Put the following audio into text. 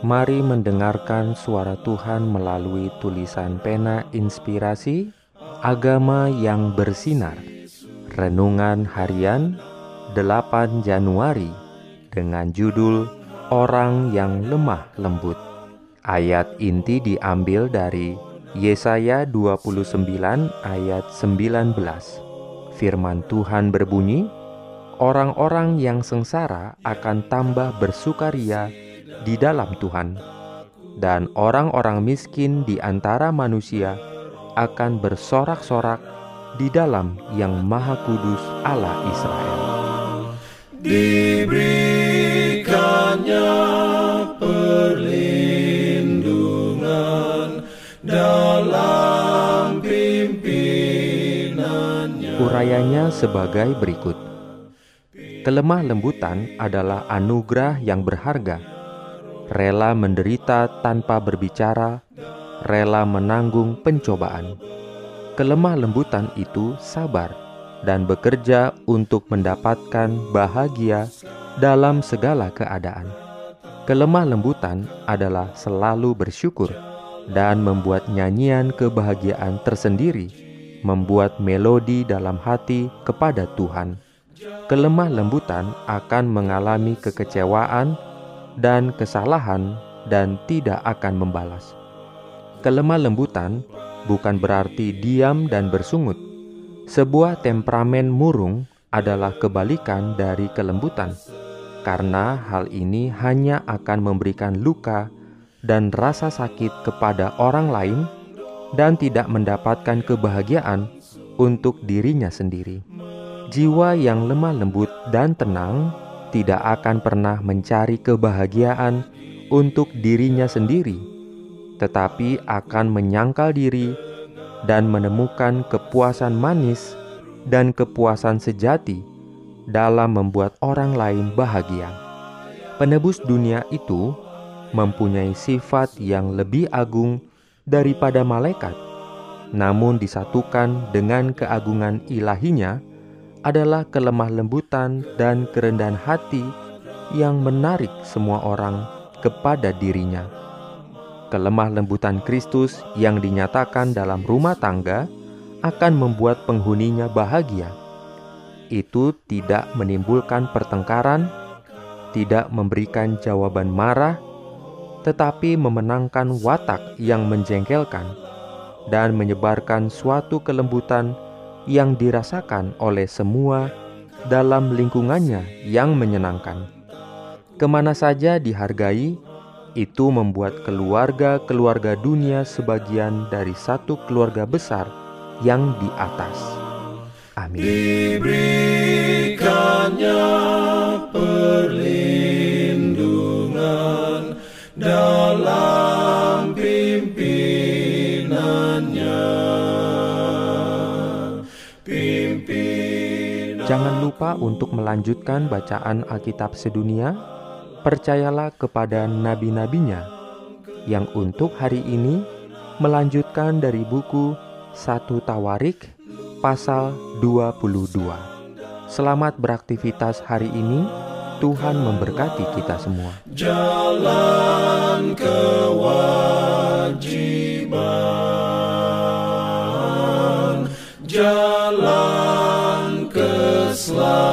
Mari mendengarkan suara Tuhan melalui tulisan pena inspirasi Agama yang bersinar. Renungan harian 8 Januari dengan judul Orang yang lemah lembut. Ayat inti diambil dari Yesaya 29 ayat 19 Firman Tuhan berbunyi Orang-orang yang sengsara akan tambah bersukaria di dalam Tuhan, dan orang-orang miskin di antara manusia akan bersorak-sorak di dalam Yang Maha Kudus Allah Israel. Diberikannya perlindungan dalam pimpinannya. Urayanya sebagai berikut. Kelemah lembutan adalah anugerah yang berharga rela menderita tanpa berbicara, rela menanggung pencobaan. Kelemah lembutan itu sabar dan bekerja untuk mendapatkan bahagia dalam segala keadaan. Kelemah lembutan adalah selalu bersyukur dan membuat nyanyian kebahagiaan tersendiri, membuat melodi dalam hati kepada Tuhan. Kelemah lembutan akan mengalami kekecewaan dan kesalahan dan tidak akan membalas. Kelemah lembutan bukan berarti diam dan bersungut. Sebuah temperamen murung adalah kebalikan dari kelembutan, karena hal ini hanya akan memberikan luka dan rasa sakit kepada orang lain dan tidak mendapatkan kebahagiaan untuk dirinya sendiri. Jiwa yang lemah lembut dan tenang tidak akan pernah mencari kebahagiaan untuk dirinya sendiri, tetapi akan menyangkal diri dan menemukan kepuasan manis dan kepuasan sejati dalam membuat orang lain bahagia. Penebus dunia itu mempunyai sifat yang lebih agung daripada malaikat, namun disatukan dengan keagungan ilahinya adalah kelemah lembutan dan kerendahan hati yang menarik semua orang kepada dirinya. Kelemah lembutan Kristus yang dinyatakan dalam rumah tangga akan membuat penghuninya bahagia. Itu tidak menimbulkan pertengkaran, tidak memberikan jawaban marah, tetapi memenangkan watak yang menjengkelkan dan menyebarkan suatu kelembutan yang dirasakan oleh semua dalam lingkungannya yang menyenangkan. Ke mana saja dihargai, itu membuat keluarga-keluarga dunia sebagian dari satu keluarga besar yang di atas. Amin. Diberikannya Jangan lupa untuk melanjutkan bacaan Alkitab sedunia. Percayalah kepada nabi-nabinya yang untuk hari ini melanjutkan dari buku 1 Tawarik pasal 22. Selamat beraktivitas hari ini. Tuhan memberkati kita semua. Jalan love.